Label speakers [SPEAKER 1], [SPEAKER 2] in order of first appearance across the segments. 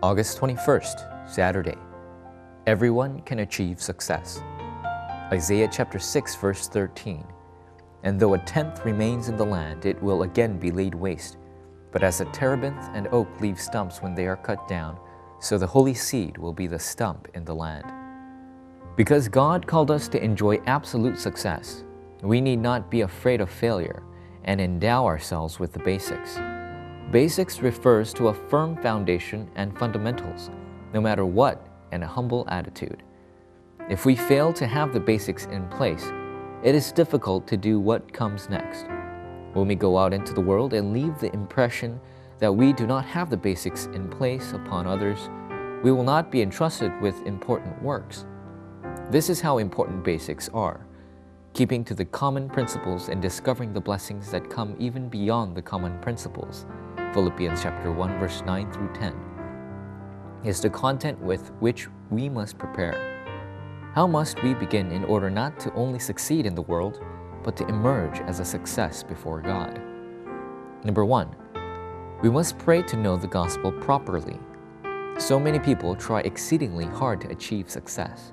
[SPEAKER 1] August 21st, Saturday. Everyone can achieve success. Isaiah chapter 6, verse 13. And though a tenth remains in the land, it will again be laid waste. But as a terebinth and oak leave stumps when they are cut down, so the holy seed will be the stump in the land. Because God called us to enjoy absolute success, we need not be afraid of failure and endow ourselves with the basics. Basics refers to a firm foundation and fundamentals, no matter what, and a humble attitude. If we fail to have the basics in place, it is difficult to do what comes next. When we go out into the world and leave the impression that we do not have the basics in place upon others, we will not be entrusted with important works. This is how important basics are keeping to the common principles and discovering the blessings that come even beyond the common principles. Philippians chapter 1 verse 9 through 10 is the content with which we must prepare. How must we begin in order not to only succeed in the world, but to emerge as a success before God? Number 1. We must pray to know the gospel properly. So many people try exceedingly hard to achieve success.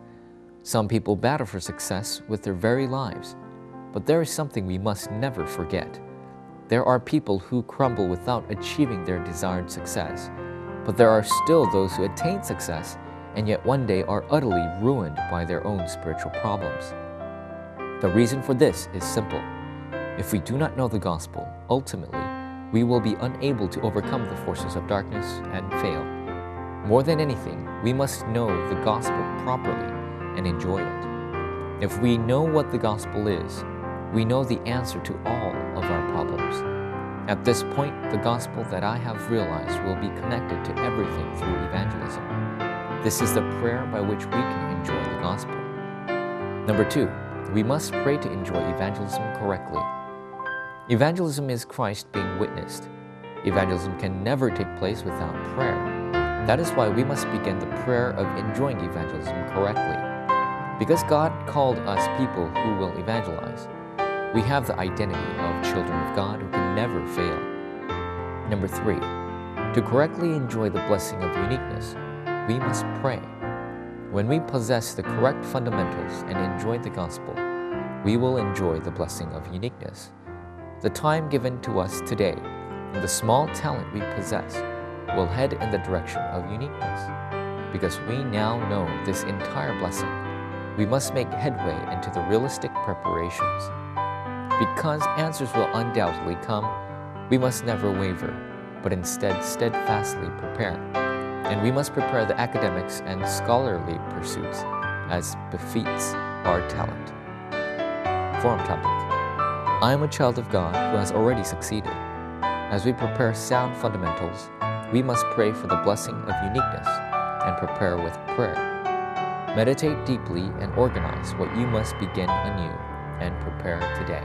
[SPEAKER 1] Some people battle for success with their very lives. But there is something we must never forget. There are people who crumble without achieving their desired success, but there are still those who attain success and yet one day are utterly ruined by their own spiritual problems. The reason for this is simple. If we do not know the gospel, ultimately, we will be unable to overcome the forces of darkness and fail. More than anything, we must know the gospel properly and enjoy it. If we know what the gospel is, we know the answer to all of our problems. At this point, the gospel that I have realized will be connected to everything through evangelism. This is the prayer by which we can enjoy the gospel. Number two, we must pray to enjoy evangelism correctly. Evangelism is Christ being witnessed. Evangelism can never take place without prayer. That is why we must begin the prayer of enjoying evangelism correctly. Because God called us people who will evangelize, we have the identity of children of God who can never fail. Number three, to correctly enjoy the blessing of uniqueness, we must pray. When we possess the correct fundamentals and enjoy the gospel, we will enjoy the blessing of uniqueness. The time given to us today and the small talent we possess will head in the direction of uniqueness. Because we now know this entire blessing, we must make headway into the realistic preparations. Because answers will undoubtedly come, we must never waver, but instead steadfastly prepare. And we must prepare the academics and scholarly pursuits as befits our talent. Forum topic I am a child of God who has already succeeded. As we prepare sound fundamentals, we must pray for the blessing of uniqueness and prepare with prayer. Meditate deeply and organize what you must begin anew and prepare today.